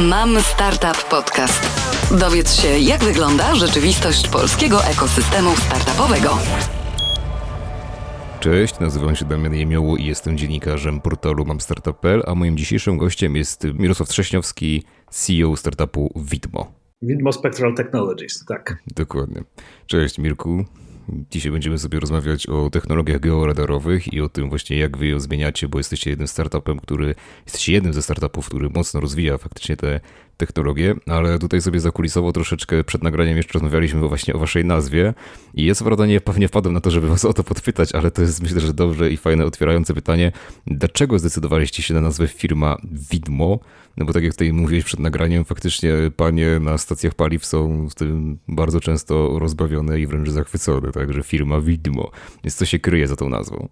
Mam Startup Podcast. Dowiedz się, jak wygląda rzeczywistość polskiego ekosystemu startupowego. Cześć, nazywam się Damian Jemioło i jestem dziennikarzem portalu mamstartup.pl, a moim dzisiejszym gościem jest Mirosław Trześniowski, CEO startupu Widmo. Widmo Spectral Technologies, tak. Dokładnie. Cześć Mirku. Dzisiaj będziemy sobie rozmawiać o technologiach georadarowych i o tym właśnie, jak wy ją zmieniacie, bo jesteście jednym startupem, który, jesteście jednym ze startupów, który mocno rozwija faktycznie te technologie, ale tutaj sobie zakulisowo troszeczkę przed nagraniem jeszcze rozmawialiśmy właśnie o waszej nazwie i jest prawda, nie, pewnie wpadłem na to, żeby was o to podpytać, ale to jest myślę, że dobrze i fajne, otwierające pytanie. Dlaczego zdecydowaliście się na nazwę firma Widmo? No bo tak jak tutaj mówiłeś przed nagraniem, faktycznie panie na stacjach paliw są z tym bardzo często rozbawione i wręcz zachwycone, także firma Widmo. Więc co się kryje za tą nazwą?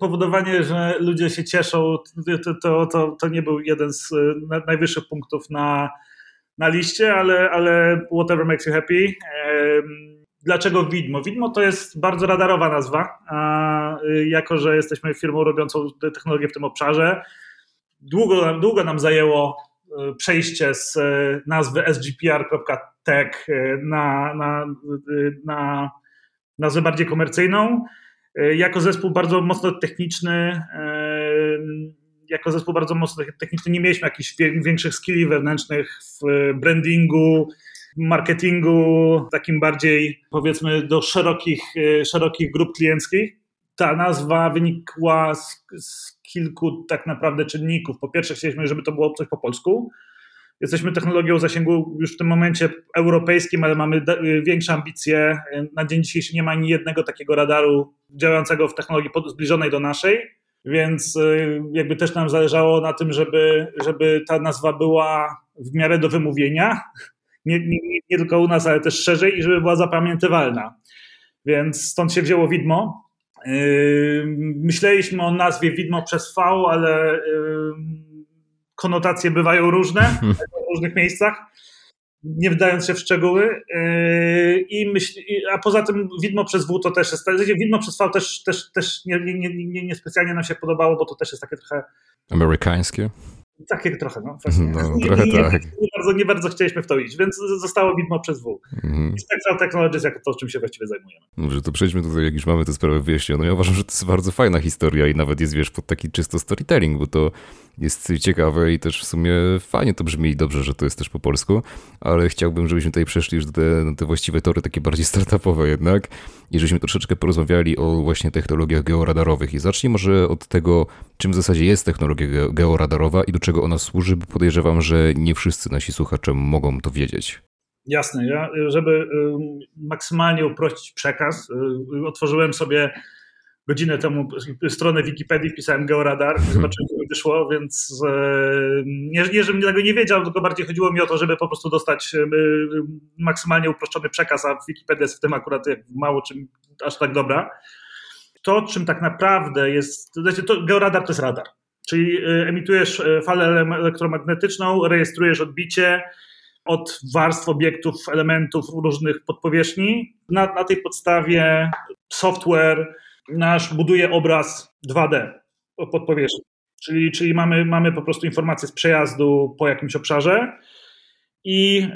Powodowanie, że ludzie się cieszą, to, to, to, to nie był jeden z e, najwyższych punktów na, na liście, ale, ale whatever makes you happy. Dlaczego widmo? Widmo to jest bardzo radarowa nazwa, a y, jako że jesteśmy firmą robiącą technologię w tym obszarze, długo, długo nam zajęło e, przejście z nazwy sgpr.tech na, na, na nazwę bardziej komercyjną. E, jako zespół bardzo mocno techniczny, e, jako zespół bardzo mocno techniczny nie mieliśmy jakichś większych skilli wewnętrznych w brandingu, marketingu, takim bardziej powiedzmy do szerokich, e, szerokich grup klienckich. Ta nazwa wynikła z, z kilku tak naprawdę czynników. Po pierwsze chcieliśmy, żeby to było coś po polsku, Jesteśmy technologią zasięgu już w tym momencie europejskim, ale mamy większe ambicje. Na dzień dzisiejszy nie ma ani jednego takiego radaru działającego w technologii zbliżonej do naszej, więc y, jakby też nam zależało na tym, żeby, żeby ta nazwa była w miarę do wymówienia. Nie, nie, nie tylko u nas, ale też szerzej i żeby była zapamiętywalna. Więc stąd się wzięło widmo. Myśleliśmy o nazwie widmo przez V, ale konotacje bywają różne różnych miejscach, nie wdając się w szczegóły. Yy, I myśl, a poza tym widmo przez W to też jest, widmo przez V też, też, też nie, nie, nie, nie specjalnie nam się podobało, bo to też jest takie trochę amerykańskie. Takie trochę, no. no nie, trochę nie, tak. Nie bardzo, nie bardzo chcieliśmy w to iść, więc zostało widmo przez W. Mhm. I Spectral Technologies jako to, czym się właściwie zajmujemy. Dobrze, to przejdźmy tutaj, jak już mamy tę sprawę wyjaśnioną. Ja uważam, że to jest bardzo fajna historia i nawet jest, wiesz, pod taki czysto storytelling, bo to jest ciekawe i też w sumie fajnie to brzmi i dobrze, że to jest też po polsku, ale chciałbym, żebyśmy tutaj przeszli już do te, te właściwe tory, takie bardziej startupowe jednak i żebyśmy troszeczkę porozmawiali o właśnie technologiach georadarowych i zacznij może od tego, czym w zasadzie jest technologia georadarowa i do czego ona służy, bo podejrzewam, że nie wszyscy nasi słuchacze mogą to wiedzieć. Jasne. Ja, żeby maksymalnie uprościć przekaz, y, otworzyłem sobie godzinę temu stronę Wikipedii, wpisałem georadar, zobaczyłem, co mi wyszło, więc e, nie, nie, żebym tego nie wiedział, tylko bardziej chodziło mi o to, żeby po prostu dostać e, maksymalnie uproszczony przekaz, a Wikipedia jest w tym akurat mało czym aż tak dobra. To, czym tak naprawdę jest, znaczy to georadar to jest radar, czyli e, emitujesz falę elektromagnetyczną, rejestrujesz odbicie, od warstw obiektów, elementów różnych podpowierzchni. Na, na tej podstawie software nasz buduje obraz 2D pod powierzchnią. Czyli, czyli mamy, mamy po prostu informację z przejazdu po jakimś obszarze i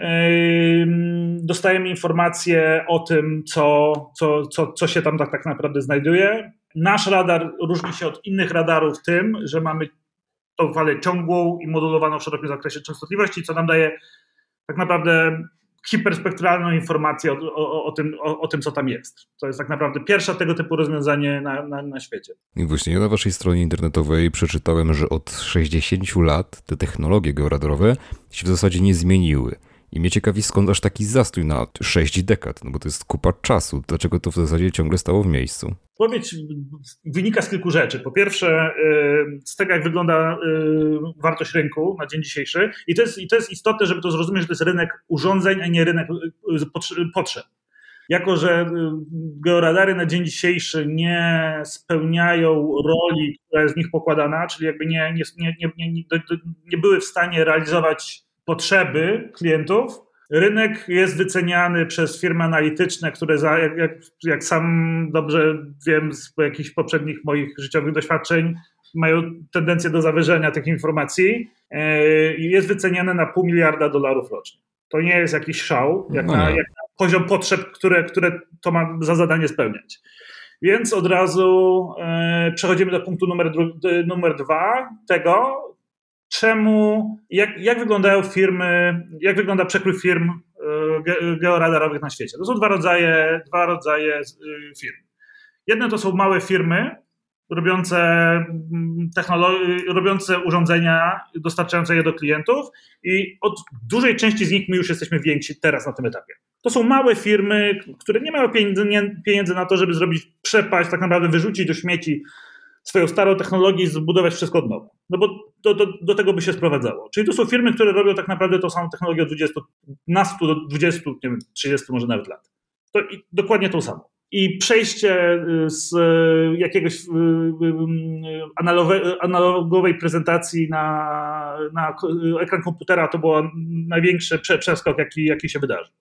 dostajemy informację o tym, co, co, co, co się tam tak, tak naprawdę znajduje. Nasz radar różni się od innych radarów tym, że mamy tą falę ciągłą i modulowaną w szerokim zakresie częstotliwości, co nam daje tak naprawdę hiperspektralną informację o, o, o tym, o, o, tym, co tam jest. To jest tak naprawdę pierwsze tego typu rozwiązanie na, na, na świecie. I właśnie ja na waszej stronie internetowej przeczytałem, że od 60 lat te technologie georadarowe się w zasadzie nie zmieniły. I mnie ciekawi, skąd aż taki zastój na 6 dekad, no bo to jest kupa czasu. Dlaczego to w zasadzie ciągle stało w miejscu? Odpowiedź wynika z kilku rzeczy. Po pierwsze, y, z tego, jak wygląda y, wartość rynku na dzień dzisiejszy. I to, jest, I to jest istotne, żeby to zrozumieć, że to jest rynek urządzeń, a nie rynek y, potrzeb. Jako, że georadary na dzień dzisiejszy nie spełniają roli, która jest w nich pokładana, czyli jakby nie, nie, nie, nie, były w stanie realizować potrzeby klientów, rynek jest wyceniany przez firmy analityczne, które za, jak, jak, jak sam dobrze wiem z jakichś poprzednich moich życiowych doświadczeń, mają tendencję do zawyżenia tych informacji, jest wyceniane na pół miliarda dolarów rocznie. To nie jest jakiś szał, jak, no na, jak na poziom potrzeb, które, które to ma za zadanie spełniać. Więc od razu e, przechodzimy do punktu numer, numer dwa tego, czemu, jak, jak wyglądają firmy, jak wygląda przekrój firm e, georadarowych na świecie. To są dwa rodzaje, dwa rodzaje e, firm. Jedne to są małe firmy, robiące, mm, robiące urządzenia, dostarczające je do klientów i od dużej części z nich my już jesteśmy więksi teraz na tym etapie. To są małe firmy, które nie mają pieniędzy, pieniędzy na to, żeby zrobić przepaść, tak naprawdę wyrzucić do śmieci swoją starą technologię i zbudować wszystko od nowa. No bo do, do, tego by się sprowadzało. Czyli to są firmy, które robią tak naprawdę tą samą technologię od 20, nastu do 20, nie wiem, 30 może nawet lat. To dokładnie tą samą i przejście y, z y, jakiegoś y, analogowej prezentacji na, na ekran komputera to był największy przeskok, jaki, jaki się wydarzył.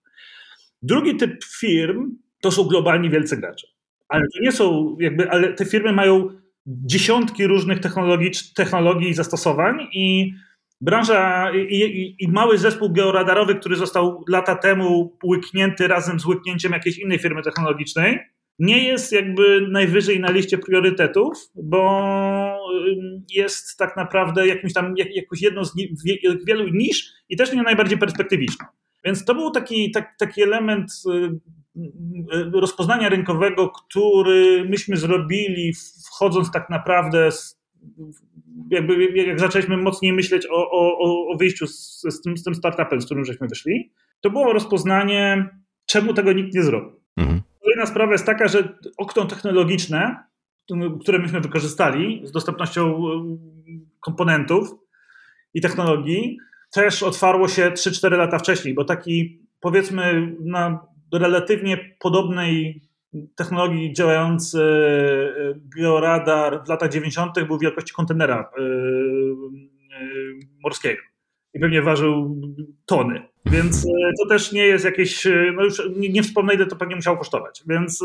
Drugi typ firm to są globalni wielcy gracze. Ale to nie są jakby, ale te firmy mają dziesiątki różnych technologii, technologii i zastosowań i branża i, i, i, mały zespół georadarowy, który został lata temu łyknięty razem z łyknięciem jakiejś innej firmy technologicznej, nie jest jakby najwyżej na liście priorytetów, bo jest tak naprawdę jakimś tam, jakąś jedną z wielu niż i też nie najbardziej perspektywiczną. Więc to był taki, tak, taki element y, rozpoznania rynkowego, który myśmy zrobili wchodząc tak naprawdę z, jakby jak zaczęliśmy mocniej myśleć o, o, o wyjściu z, z, tym, z tym startupem, z którym żeśmy wyszli, to było rozpoznanie, czemu tego nikt nie zrobił. Mhm. Kolejna sprawa jest taka, że okno technologiczne, które myśmy wykorzystali z dostępnością komponentów i technologii, też otwarło się 3-4 lata wcześniej, bo taki powiedzmy na relatywnie podobnej technologii działający e, georadar w latach 90. był wielkości kontenera e, e, morskiego i pewnie ważył tony. Więc to też nie jest jakieś, no już nie, nie wspomnę ile to pewnie musiało kosztować. Więc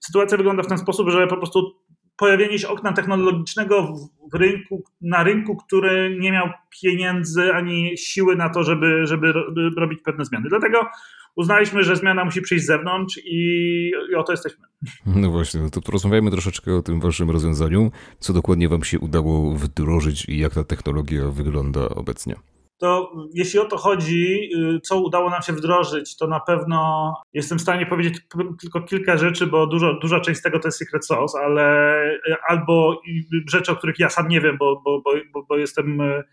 sytuacja wygląda w ten sposób, że po prostu pojawienie się okna technologicznego w rynku, na rynku, który nie miał pieniędzy ani siły na to, żeby, żeby robić pewne zmiany. Dlatego uznaliśmy, że zmiana musi przyjść z zewnątrz i, i o to jesteśmy. No właśnie, no to porozmawiajmy troszeczkę o tym waszym rozwiązaniu. Co dokładnie wam się udało wdrożyć i jak ta technologia wygląda obecnie? to jeśli o to chodzi, y, co udało nam się wdrożyć, to na pewno jestem w stanie powiedzieć tylko kilka rzeczy, bo dużo, duża część z tego to jest secret sauce, ale y, albo rzeczy, o których ja sam nie wiem, bo, bo, bo, bo jestem y,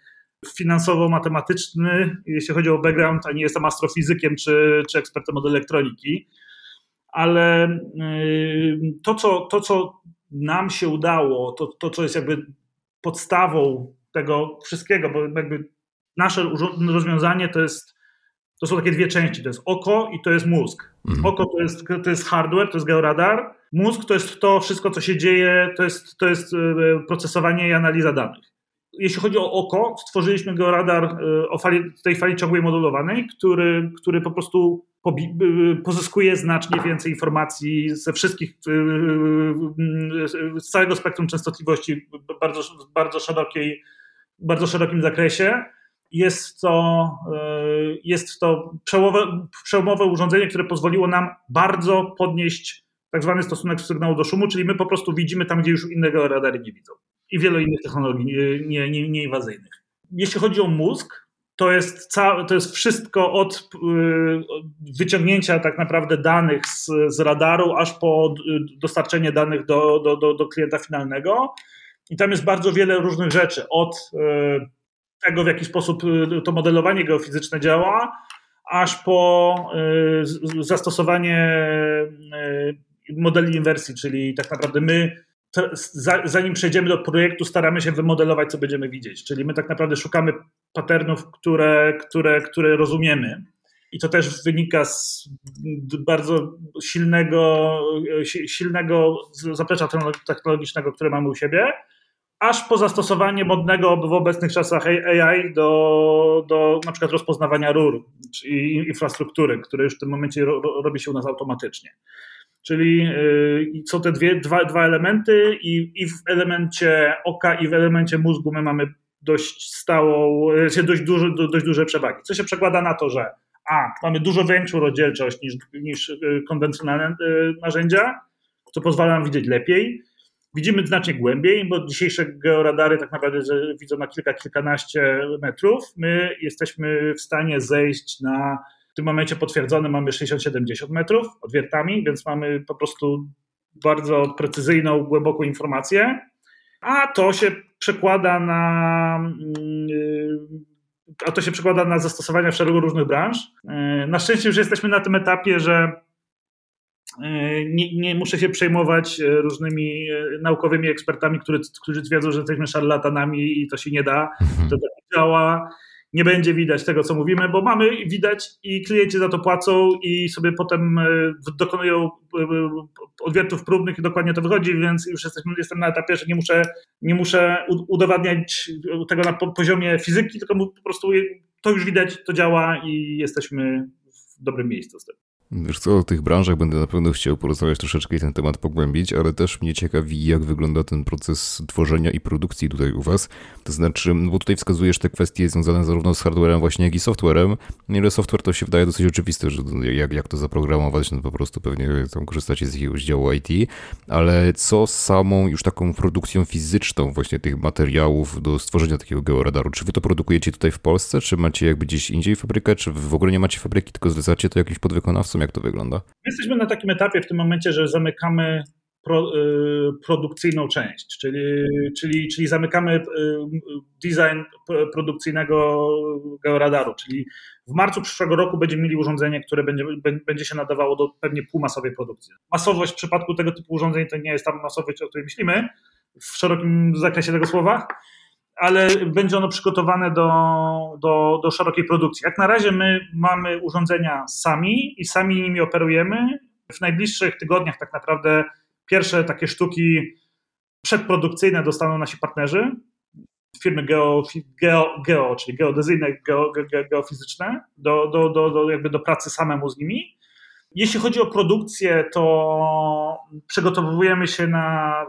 finansowo-matematyczny, jeśli chodzi o background, a nie jestem astrofizykiem czy, czy ekspertem od elektroniki. Ale to co, to, co nam się udało, to, to, co jest jakby podstawą tego wszystkiego, bo jakby nasze rozwiązanie to jest, to są takie dwie części, to jest oko i to jest mózg. Mhm. Oko to jest, to jest hardware, to jest georadar, mózg to jest to wszystko, co się dzieje, to jest, to jest e, procesowanie i analiza danych. Jeśli chodzi o oko, stworzyliśmy georadar e, o fali, tej fali ciągłej modulowanej, który, który po prostu e, pozyskuje znacznie więcej informacji ze wszystkich, z całego spektrum częstotliwości bardzo, bardzo szerokiej, bardzo szerokim zakresie jest to, e, jest to przełomowe, przełomowe urządzenie, które pozwoliło nam bardzo podnieść tak zwany stosunek sygnału do szumu, czyli my po prostu widzimy tam, gdzie już innego radary nie widzą. I wiele innych technologii nie, nie, nieinwazyjnych. Jeśli chodzi o mózg, to jest, ca- to jest wszystko od y, wyciągnięcia tak naprawdę danych z, z radaru, aż po dostarczenie danych do, do, do, do klienta finalnego. I tam jest bardzo wiele różnych rzeczy, od y, tego, w jaki sposób y, to modelowanie geofizyczne działa, aż po y, zastosowanie y, modeli inwersji, czyli tak naprawdę my, zanim przejdziemy do projektu, staramy się wymodelować, co będziemy widzieć. Czyli my tak naprawdę szukamy patternów, które, które, które rozumiemy. I to też wynika z bardzo silnego, silnego zaplecza technologicznego, które mamy u siebie aż po zastosowanie modnego w obecnych czasach AI do, do na przykład rozpoznawania rur i infrastruktury, które już w tym momencie ro, robi się u nas automatycznie. Czyli są te dwie, dwa, dwa elementy i, i w elemencie oka i w elemencie mózgu my mamy dość stałą, dość, duży, dość duże przewagi. Co się przekłada na to, że a, mamy dużo większą rozdzielczość niż, niż y, konwencjonalne y, narzędzia, co pozwala nam widzieć lepiej. Widzimy znacznie głębiej, bo dzisiejsze georadary tak naprawdę widzą na kilka, kilkanaście metrów. My jesteśmy w stanie zejść na, w tym momencie potwierdzone mamy 60-70 metrów odwiertami, więc mamy po prostu bardzo precyzyjną, głęboką informację. A to się przekłada na mm, a to się przekłada na zastosowania w szeregu różnych branż. E, na szczęście już jesteśmy na tym etapie, że e, nie, nie, muszę się przejmować różnymi naukowymi ekspertami, którzy, którzy twierdzą, że jesteśmy szarlatanami i to się nie da. Mhm. To tak działa nie będzie widać tego, co mówimy, bo mamy widać i klienci za to płacą i sobie potem e, dokonują e, odwiertów próbnych i dokładnie to wychodzi, więc już jesteśmy, jestem na etapie, że nie muszę, nie muszę udowadniać tego na poziomie fizyki, tylko po prostu to już widać, to działa i jesteśmy w dobrym miejscu z tym. Wiesz co, o tych branżach będę na pewno chciał porozmawiać troszeczkę i ten temat pogłębić, ale też mnie ciekawi, jak wygląda ten proces tworzenia i produkcji tutaj u Was. To znaczy, no bo tutaj wskazujesz te kwestie związane zarówno z hardwarem właśnie, jak i softwarem. Ile software to się wydaje dosyć oczywiste, że jak, jak to zaprogramować, no po prostu pewnie tam korzystacie z jakiegoś działu IT, ale co z samą już taką produkcją fizyczną właśnie tych materiałów do stworzenia takiego georadaru? Czy Wy to produkujecie tutaj w Polsce, czy macie jakby gdzieś indziej fabrykę, czy w ogóle nie macie fabryki, tylko zlecacie to jakimś podwykonawcom? Jak to wygląda? Jesteśmy na takim etapie w tym momencie, że zamykamy pro, y, produkcyjną część, czyli, czyli, czyli zamykamy y, design produkcyjnego georadaru, czyli w marcu przyszłego roku będziemy mieli urządzenie, które będzie, będzie się nadawało do pewnie półmasowej produkcji. Masowość w przypadku tego typu urządzeń to nie jest tam masowość, o której myślimy w szerokim zakresie tego słowa, ale będzie ono przygotowane do, do, do szerokiej produkcji. Jak na razie my mamy urządzenia sami i sami nimi operujemy. W najbliższych tygodniach tak naprawdę pierwsze takie sztuki przedprodukcyjne dostaną nasi partnerzy, firmy geo, geo, geo czyli geodezyjne, geo, ge, geofizyczne, do, do, do, do, jakby do pracy samemu z nimi. Jeśli chodzi o produkcję, to przygotowujemy się na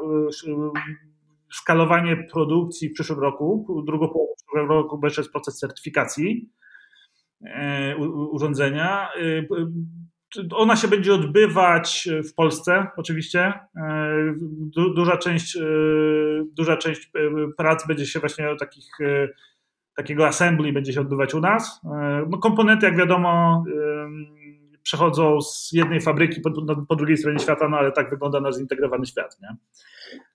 skalowanie produkcji w przyszłym roku, drugą połowę przyszłego roku będzie proces certyfikacji e, urządzenia. E, ona się będzie odbywać w Polsce, oczywiście. E, duża część, duża część prac będzie się właśnie takich, takiego assembly będzie się odbywać u nas. No komponenty, jak wiadomo, przechodzą z jednej fabryki po, po, drugiej stronie świata, no ale tak wygląda nasz zintegrowany świat. Nie?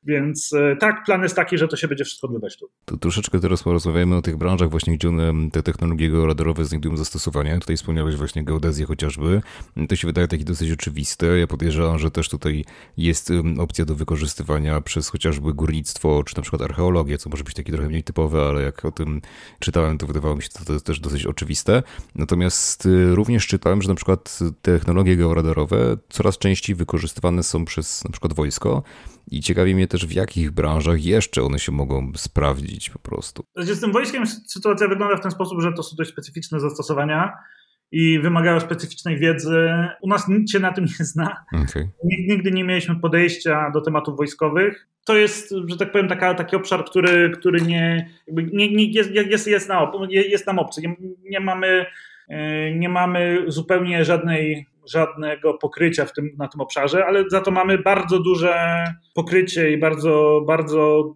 Więc e, tak, plan jest taki, że to się będzie wszystko odbywać tu. To troszeczkę teraz porozmawiamy o tych branżach właśnie, gdzie one, te technologie georadarowe znajdują zastosowanie. Tutaj wspomniałeś właśnie geodezję chociażby. To się wydaje takie dosyć oczywiste. Ja podejrzewam, że też tutaj jest opcja do wykorzystywania przez chociażby górnictwo, czy na przykład archeologię, co może być takie trochę mniej typowe, ale jak o tym czytałem, to wydawało mi się to, to też dosyć oczywiste. Natomiast y, również czytałem, że na przykład technologie georadarowe coraz częściej wykorzystywane są przez na przykład wojsko. I ciekawi mnie też, w jakich branżach jeszcze one się mogą sprawdzić po prostu. Z tym wojskiem sytuacja wygląda w ten sposób, że to są dość specyficzne zastosowania i wymagają specyficznej wiedzy. U nas nikt się na tym nie zna. Okay. Nigdy nie mieliśmy podejścia do tematów wojskowych. To jest, że tak powiem, taka, taki obszar, który, który nie, nie, nie jest, jest, jest, na, jest nam obcy. Nie, nie, mamy, nie mamy zupełnie żadnej żadnego pokrycia w tym, na tym obszarze, ale za to mamy bardzo duże pokrycie i bardzo, bardzo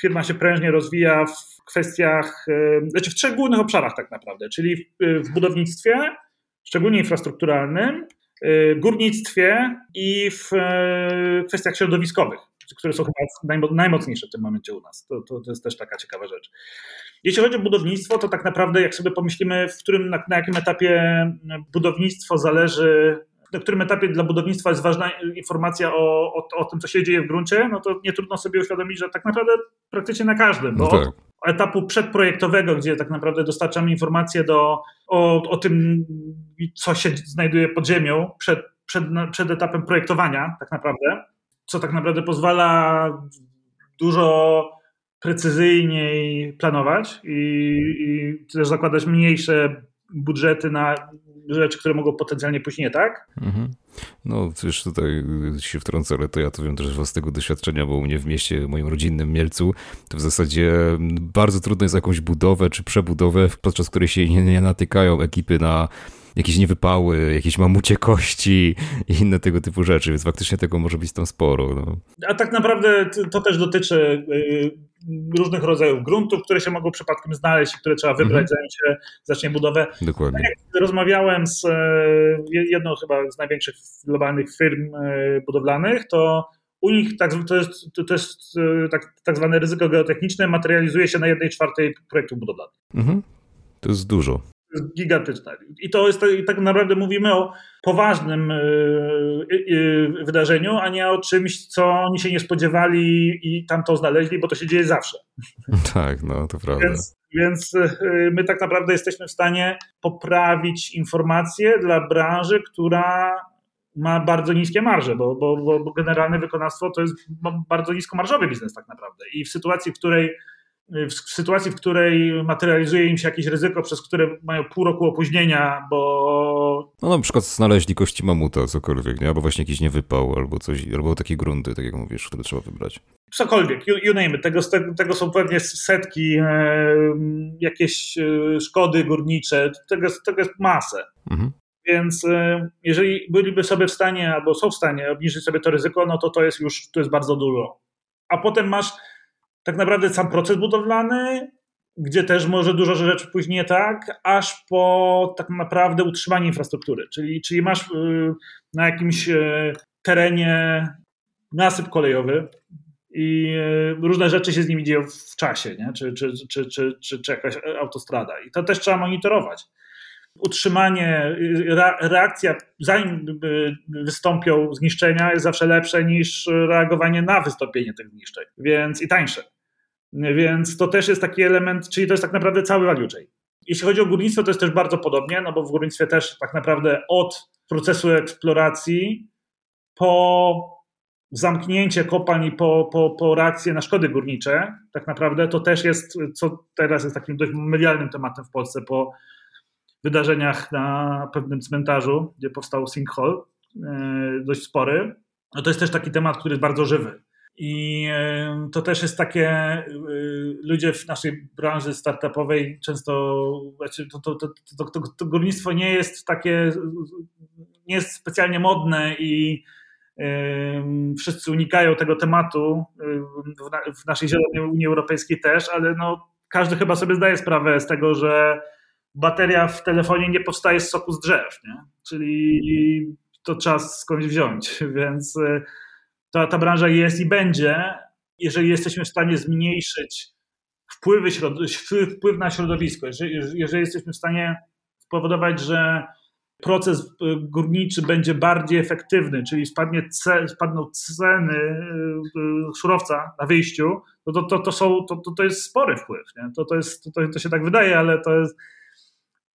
firma się prężnie rozwija w kwestiach, e, znaczy w trzech głównych obszarach tak naprawdę, czyli w, w budownictwie, szczególnie infrastrukturalnym, e, górnictwie i w e, kwestiach środowiskowych, które są chyba najmocniejsze w tym momencie u nas. To, to, to jest też taka ciekawa rzecz. Jeśli chodzi o budownictwo, to tak naprawdę jak sobie pomyślimy, w którym, na, na jakim etapie budownictwo zależy na którym etapie dla budownictwa jest ważna informacja o, o, o, tym, co się dzieje w gruncie, no to nie trudno sobie uświadomić, że tak naprawdę praktycznie na każdym. Bo no tak. od etapu przedprojektowego, gdzie tak naprawdę dostarczamy informacje do, o, o tym, co się znajduje pod ziemią przed, przed, przed etapem projektowania, tak naprawdę, co tak naprawdę pozwala dużo precyzyjniej planować i, i też zakładać mniejsze budżety na rzeczy, które mogą potencjalnie pójść nie tak. Mhm. No, wiesz, tutaj się wtrącę, ale to ja to wiem też z własnego doświadczenia, bo u mnie w mieście, moim rodzinnym Mielcu, to w zasadzie bardzo trudno jest jakąś budowę czy przebudowę, podczas której się nie, nie natykają ekipy na jakieś niewypały, jakieś mamucie kości i inne tego typu rzeczy, więc faktycznie tego może być tam sporo. No. A tak naprawdę to też dotyczy y, różnych rodzajów gruntów, które się mogą przypadkiem znaleźć i które trzeba wybrać, mhm. zanim się zacznie budowę. Dokładnie. Tak rozmawiałem z e, jedną chyba z największych globalnych firm e, budowlanych, to u nich tak, to jest, to jest e, tak, tak zwane ryzyko geotechniczne materializuje się na jednej czwartej projektów budowlanych. Mhm. To jest dużo jest gigantyczne. I to jest i tak naprawdę mówimy o poważnym yy, yy, wydarzeniu, a nie o czymś, co oni się nie spodziewali i tam to znaleźli, bo to się dzieje zawsze. Tak, no to prawda. Więc, więc my tak naprawdę jesteśmy w stanie poprawić informacje dla branży, która ma bardzo niskie marże, bo, bo, bo generalne wykonawstwo to jest bardzo niskomarżowy biznes tak naprawdę. I w sytuacji, w której w sytuacji, w której materializuje im się jakieś ryzyko, przez które mają pół roku opóźnienia, bo... No na przykład znaleźli kości mamuta, cokolwiek, nie? Albo właśnie jakiś niewypał, albo coś, albo takie grunty, tak jak mówisz, które trzeba wybrać. Cokolwiek, you, you name it. Tego, tego są pewnie setki, e, jakieś e, szkody górnicze, tego, tego jest masę. Mhm. Więc e, jeżeli byliby sobie w stanie, albo są w stanie obniżyć sobie to ryzyko, no to to jest już to jest bardzo dużo. A potem masz tak naprawdę sam proces budowlany, gdzie też może dużo rzeczy pójść nie tak, aż po tak naprawdę utrzymanie infrastruktury. Czyli, czyli masz y, na jakimś y, terenie nasyp kolejowy i y, różne rzeczy się z nim dzieją w czasie, nie? Czy, czy, czy, czy, czy, czy jakaś autostrada. I to też trzeba monitorować. Utrzymanie, reakcja, zanim wystąpią zniszczenia, jest zawsze lepsze niż reagowanie na wystąpienie tych zniszczeń, więc i tańsze. Więc to też jest taki element, czyli to jest tak naprawdę cały value chain. Jeśli chodzi o górnictwo, to jest też bardzo podobnie, no bo w górnictwie też tak naprawdę od procesu eksploracji po zamknięcie kopalń i po, po, po reakcję na szkody górnicze, tak naprawdę to też jest, co teraz jest takim dość medialnym tematem w Polsce po wydarzeniach na pewnym cmentarzu, gdzie powstał sinkhole, dość spory. No to jest też taki temat, który jest bardzo żywy. I to też jest takie, y, ludzie w naszej branży startupowej często, znaczy to, to, to, to, to górnictwo nie jest takie, nie jest specjalnie modne i wszyscy unikają tego tematu, w naszej zielonej Unii Europejskiej też, ale no, każdy chyba sobie zdaje sprawę z tego, że bateria w telefonie nie powstaje z soku z drzew, nie? czyli to trzeba skądś wziąć, więc y, ta, ta branża jest i będzie, jeżeli jesteśmy w stanie zmniejszyć wpływy wpływ na środowisko, jeżeli, jeżeli jesteśmy w stanie spowodować, że proces y, górniczy będzie bardziej efektywny, czyli spadnie ce, spadną ceny y, y, surowca na wyjściu, to, to, to, to, są, to, to jest spory wpływ. Nie? To, to, jest, to, to się tak wydaje, ale to jest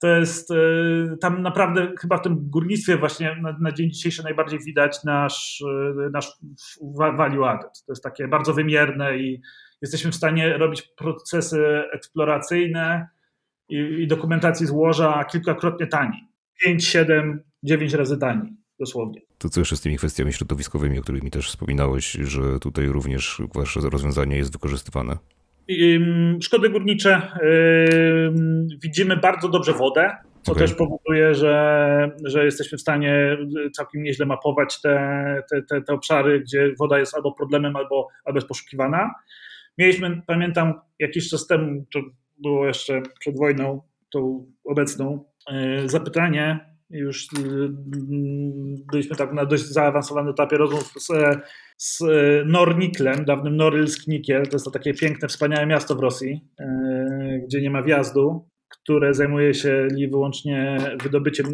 to jest y, tam naprawdę chyba w tym górnictwie właśnie na, na dzień dzisiejszy najbardziej widać nasz, y, nasz value added. To jest takie bardzo wymierne i jesteśmy w stanie robić procesy eksploracyjne i, i dokumentacji złoża kilkakrotnie taniej. 5, 7, 9 razy taniej dosłownie. To co jeszcze z tymi kwestiami środowiskowymi, o których mi też wspominałeś, że tutaj również wasze rozwiązanie jest wykorzystywane? Szkody górnicze widzimy bardzo dobrze wodę, co okay. też powoduje, że, że jesteśmy w stanie całkiem nieźle mapować te, te, te, te obszary, gdzie woda jest albo problemem, albo, albo jest poszukiwana. Mieliśmy, pamiętam, jakiś czas temu, to było jeszcze przed wojną, tą obecną, e, zapytanie już y, byliśmy tak na dość zaawansowanym etapie rozmów z, z Norniklem, dawnym Norilsk Nikiel. To jest to takie piękne, wspaniałe miasto w Rosji, y, gdzie nie ma wjazdu, które zajmuje się wyłącznie wydobyciem y,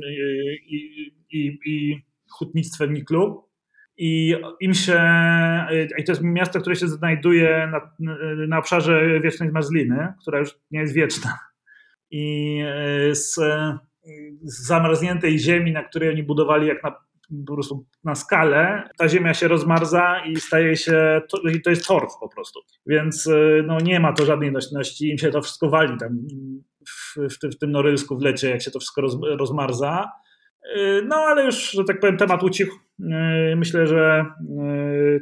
i, i, i hutnictwem niklu. I im się, i to jest miasto, które się znajduje na, na obszarze wiecznej zmarzliny, która już nie jest wieczna. I z z zamarzniętej ziemi, na której oni budowali jak na, po prostu na skalę, ta ziemia się rozmarza i staje się, to, to jest torf po prostu. Więc y, no, nie ma to żadnej nośności, im się to wszystko wali tam w, w, w tym norylsku w lecie, jak się to wszystko roz, rozmarza. No, ale już, że tak powiem, temat ucichł. Myślę, że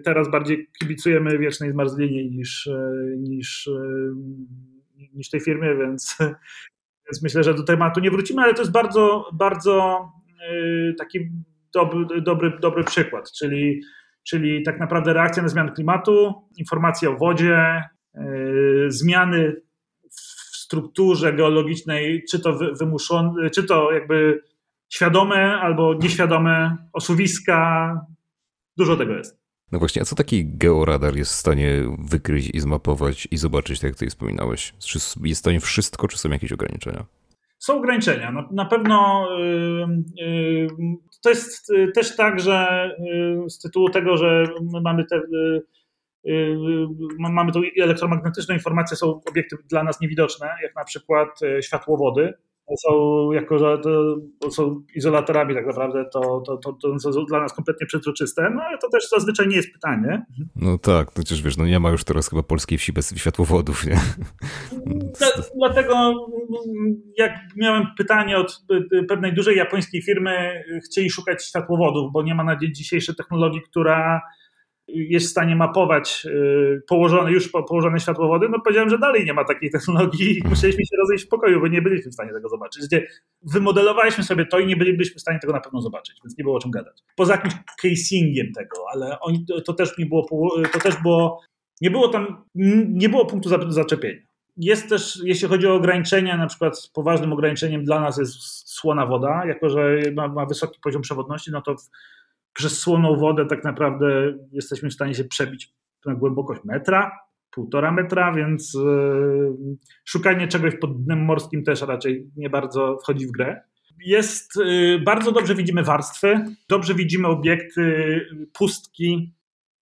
teraz bardziej kibicujemy wiecznej zmarzlinie niż, niż, niż tej firmie, więc, więc myślę, że do tematu nie wrócimy, ale to jest bardzo, bardzo taki dobry, dobry, dobry przykład, czyli, czyli tak naprawdę reakcja na zmiany klimatu, informacje o wodzie, zmiany w strukturze geologicznej, czy to wymuszone, czy to jakby świadome albo nieświadome osuwiska. Dużo tego jest. No właśnie, a co taki georadar jest w stanie wykryć i zmapować i zobaczyć, tak jak ty wspominałeś? Czy jest w stanie wszystko, czy są jakieś ograniczenia? Są ograniczenia. Na, na pewno yy, yy, to jest też tak, że yy, z tytułu tego, że my mamy te mamy tą elektromagnetyczną informację, są obiekty dla nas niewidoczne, jak na przykład światłowody, są, jako że to są izolatorami tak naprawdę, to, to, to, to są dla nas kompletnie przezroczyste, no ale to też zazwyczaj nie jest pytanie. No tak, chociaż wiesz, no nie ma już teraz chyba polskiej wsi bez światłowodów, nie? Dlatego jak miałem pytanie od pewnej dużej japońskiej firmy, chcieli szukać światłowodów, bo nie ma na dzień dzisiejszy technologii, która jest w stanie mapować y, położone, już położone światłowody, no powiedziałem, że dalej nie ma takiej technologii i musieliśmy się rozejść w pokoju, bo nie byliśmy w stanie tego zobaczyć. Gdzie wymodelowaliśmy sobie to i nie bylibyśmy w stanie tego na pewno zobaczyć, więc nie było o czym gadać. Poza jakimś casingiem tego, ale oni, to, też mi było, to też było, nie było tam, nie było punktu zaczepienia. Jest też, jeśli chodzi o ograniczenia, na przykład poważnym ograniczeniem dla nas jest słona woda, jako że ma, ma wysoki poziom przewodności, no to przez słoną wodę tak naprawdę jesteśmy w stanie się przebić na głębokość metra, półtora metra, więc yy, szukanie czegoś pod dnem morskim też raczej nie bardzo wchodzi w grę. Jest, yy, bardzo dobrze widzimy warstwy, dobrze widzimy obiekty, pustki.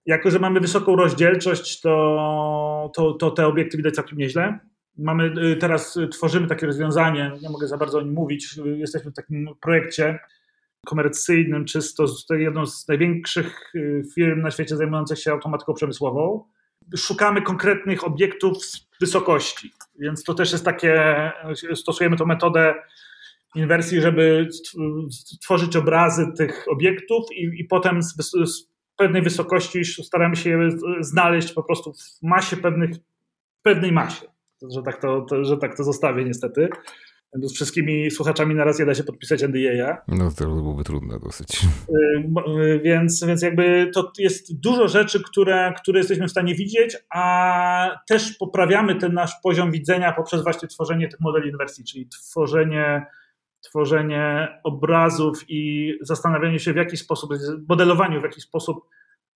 Jako, że mamy wysoką rozdzielczość, to, to, to te obiekty widać całkiem nieźle. Mamy, yy, teraz tworzymy takie rozwiązanie, nie mogę za bardzo o nim mówić, jesteśmy w takim projekcie, komercyjnym, czysto jedną z największych y, firm na świecie zajmujących się automatyką przemysłową. Szukamy konkretnych obiektów z wysokości, więc to też jest takie, stosujemy tą metodę inwersji, żeby tworzyć obrazy tych obiektów i, i potem z, z, pewnej wysokości staramy się je znaleźć po prostu w masie pewnych, w pewnej masie, że tak to, to że tak to zostawię niestety z wszystkimi słuchaczami naraz nie da się podpisać NDA. No to byłoby trudne dosyć. Y, więc, więc jakby to jest dużo rzeczy, które, które jesteśmy w stanie widzieć, a też poprawiamy ten nasz poziom widzenia poprzez właśnie tworzenie tych modeli inwersji, czyli tworzenie, tworzenie obrazów i zastanawianie się w jaki sposób, modelowaniu w jaki sposób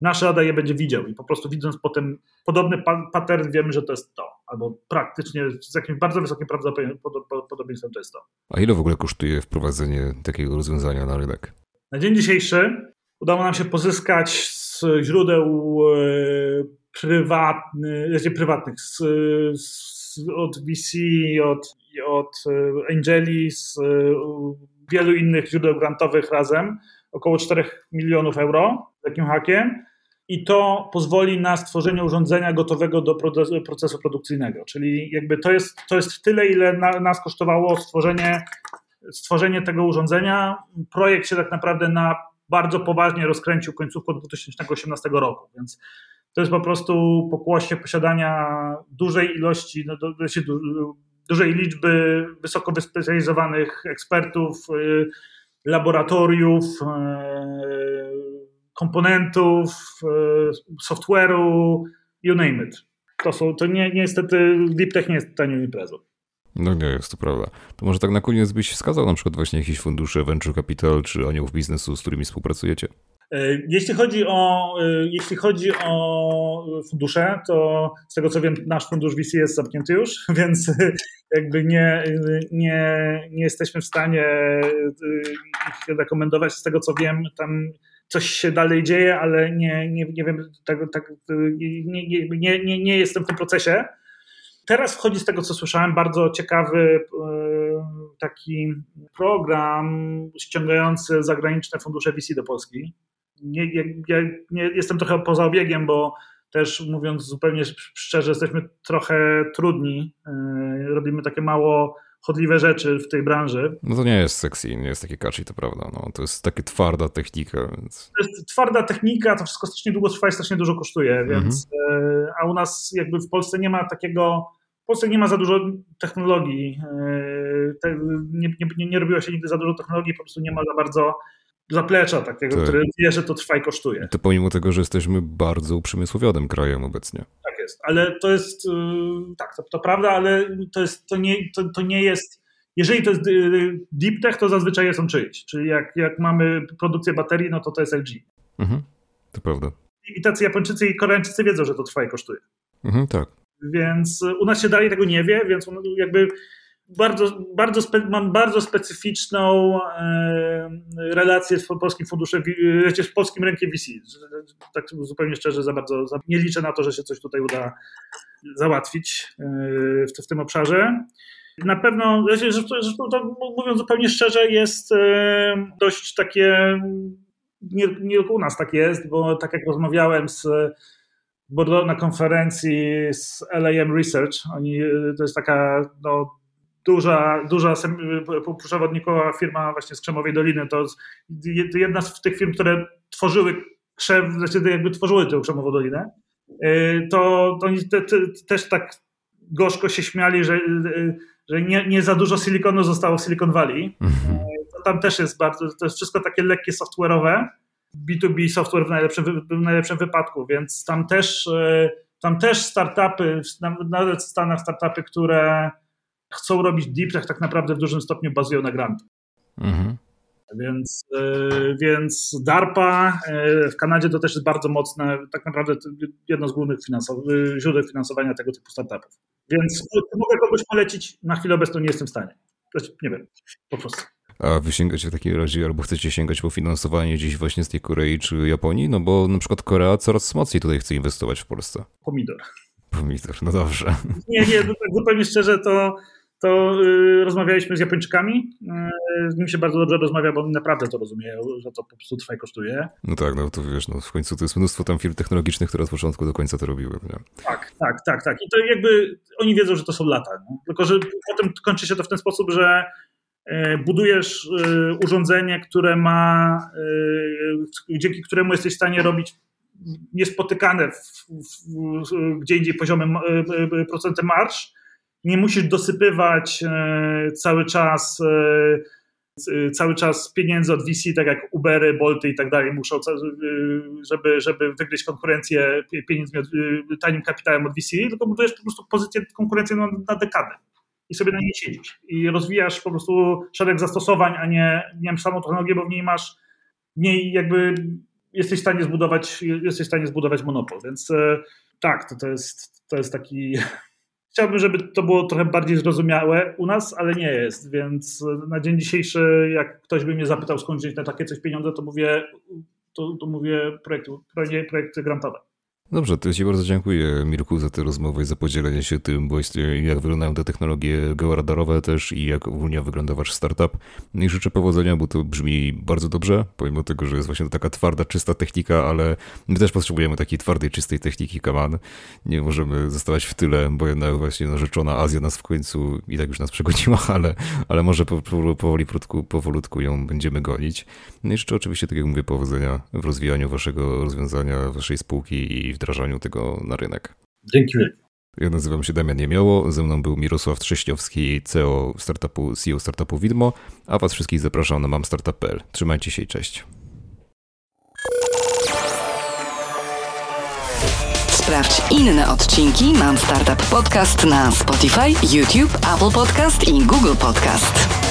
nasz rada je będzie widział i po prostu widząc potem podobny pattern wiemy, że to jest to, albo praktycznie z jakimś bardzo wysokim prawdopodobieństwem to jest to. A ile w ogóle kosztuje wprowadzenie takiego rozwiązania na rynek? Na dzień dzisiejszy udało nam się pozyskać z źródeł e, prywatnych, znaczy prywatnych, z, z, od VC, od, od e, Angeli, z e, wielu innych źródeł grantowych razem, około 4 milionów euro takim hakiem i to pozwoli na stworzenie urządzenia gotowego do procesu produkcyjnego. Czyli jakby to jest, to jest tyle, ile na, nas kosztowało stworzenie, stworzenie tego urządzenia. Projekt się tak naprawdę na bardzo poważnie rozkręcił końcówką 2018 roku, więc to jest po prostu pokłosie posiadania dużej ilości, no, do, do, dużej liczby wysoko wyspecjalizowanych ekspertów, y, laboratoriów, y, komponentów, e, software'u, you name it. To są, to nie, niestety Deep Tech nie jest tanią imprezą. No nie, jest to prawda. To może tak na koniec byś wskazał na przykład właśnie jakieś fundusze venture capital czy aniołów biznesu, z którymi współpracujecie? E, jeśli chodzi, o, e, jeśli chodzi o fundusze, to z tego co wiem, nasz fundusz VC jest zamknięty już, więc jakby nie, nie, nie jesteśmy w stanie ich rekomendować. Z tego co wiem, tam coś się dalej dzieje, ale nie, nie, nie wiem, tak, tak, nie, nie, nie, nie jestem w tym procesie. Teraz wchodzi z tego, co słyszałem, bardzo ciekawy e, taki program ściągający zagraniczne fundusze VC do Polski. Nie, ja, nie, jestem trochę poza obiegiem, bo też mówiąc zupełnie szczerze, jesteśmy trochę trudni. E, robimy takie mało chodliwe rzeczy w tej branży. No to nie jest sexy, nie jest takie catchy, to prawda. No, to jest taka twarda technika, więc... To jest twarda technika, to wszystko strasznie długo trwa i strasznie dużo kosztuje, Mhm. więc e, a u nas jakby w Polsce nie ma takiego, w Polsce nie ma za dużo technologii, e, nie, nie, nie robiło się nigdy za dużo technologii, po prostu nie ma za bardzo zaplecza takiego, Tak. które wie, że to trwa i kosztuje. To pomimo tego, że jesteśmy bardzo uprzemysłowionym krajem obecnie. Tak jest, ale to jest, y, tak, to, to prawda, ale to, jest, to, nie, to, to nie jest, jeżeli to jest y, deep tech, to zazwyczaj są czyjś, czyli jak, jak mamy produkcję baterii, no to to jest LG. Mhm. To prawda. I tacy Japończycy i Koreańczycy wiedzą, że to trwa i kosztuje. Mhm, tak. Więc u nas się dalej tego nie wie, więc jakby bardzo, bardzo spe, mam bardzo specyficzną e, relację z polskim funduszem, e, z polskim rynkiem VC. Tak zupełnie szczerze, za bardzo za, nie liczę na to, że się coś tutaj uda załatwić e, w, w tym obszarze. Na pewno, zresztą, to mówiąc zupełnie szczerze, jest dość takie, nie, nie tylko u nas tak jest, bo tak jak rozmawiałem z na konferencji z LAM Research. Oni, to jest taka no, duża, duża sem- przewodnikowa firma właśnie z Krzemowej Doliny. To jedna z tych firm, które tworzyły krzew, znaczy jakby tworzyły tę Krzemową Dolinę. Yy, To, to oni te, te, też tak gorzko się śmiali, że, że nie, nie za dużo silikonu zostało w Silicon Valley. Mhm. To tam też jest bardzo, to jest wszystko takie lekkie software'owe. B2B software w najlepszym, w najlepszym wypadku, więc tam też, tam też startupy, na- nawet w Stanach startupy, które chcą robić deep tech, tak naprawdę w dużym stopniu bazują na grantach. Mhm. Więc, e, więc DARPA e, w Kanadzie to też jest bardzo mocne, tak naprawdę jedno z głównych finansow- źródeł finansowania tego typu startupów. Więc mogę kogoś polecić, na chwilę obecną nie jestem w stanie. Nie wiem, po prostu. A wy sięgacie w takim razie, albo chcecie sięgać po finansowanie gdzieś właśnie z tej Korei czy Japonii? No bo na przykład Korea coraz mocniej tutaj chce inwestować w Polsce. Pomidor. Pomidor, no dobrze. Nie, nie, zupełnie szczerze to, to y, rozmawialiśmy z Japończykami. Y, z nimi się bardzo dobrze rozmawia, bo oni naprawdę to rozumieją, że to po prostu trwa i kosztuje. No tak, no to wiesz, no w końcu to jest mnóstwo tam firm technologicznych, które od początku do końca to robiły. Nie? Tak, tak, tak, tak. I to jakby oni wiedzą, że to są lata. Tylko, że potem kończy się to w ten sposób, że y, budujesz urządzenie, które ma, dzięki któremu jesteś w stanie robić niespotykane w, w, w, gdzie indziej poziomem procenty marsz. Nie musisz dosypywać e, cały czas e, e, cały czas pieniędzy od VC, tak jak Ubery, Bolty i tak dalej, muszą, żeby, żeby wygryźć konkurencję pie- pieniędzmi, od, tanim kapitałem od VC, tylko budujesz po prostu pozycję, konkurencję na, na dekadę i sobie na niej siedzisz. I rozwijasz po prostu szereg zastosowań, a nie, nie wiem, samą technologię, bo w niej masz, w niej jakby jesteś w stanie zbudować, jesteś w stanie zbudować monopol, więc tak, to, to, jest, to jest taki... Chciałbym, żeby to było trochę bardziej zrozumiałe u nas, ale nie jest, więc na dzień dzisiejszy, jak ktoś by mnie zapytał, skąd wziąć na takie coś pieniądze, to mówię, to, to mówię projekty, projekty, grantowe. Dobrze, to Ci bardzo dziękuję Mirku za tę rozmowę i za podzielenie się tym, właśnie jak wyglądają te technologie georadarowe też i jak ogólnie wygląda Wasz startup. No I życzę powodzenia, bo to brzmi bardzo dobrze, pomimo tego, że jest właśnie taka twarda, czysta technika, ale my też potrzebujemy takiej twardej, czystej techniki, kaman. Nie możemy zostawać w tyle, bo jednak właśnie narzeczona Azja nas w końcu i tak już nas przegoniła, ale, ale może po- po- powoli, powolutku, powolutku ją będziemy gonić. No i życzę oczywiście, tak jak mówię, powodzenia w rozwijaniu Waszego rozwiązania, Waszej spółki i wdrażaniu tego na rynek. Dzięki wielkie. Ja nazywam się Damian Niemioło, ze mną był Mirosław Trześniowski, CEO startupu, CEO startupu Widmo, a Was wszystkich zapraszam na mamstartup.pl. Trzymajcie się i cześć. Sprawdź inne odcinki Mam Startup Podcast na Spotify, YouTube, Apple Podcast i Google Podcast.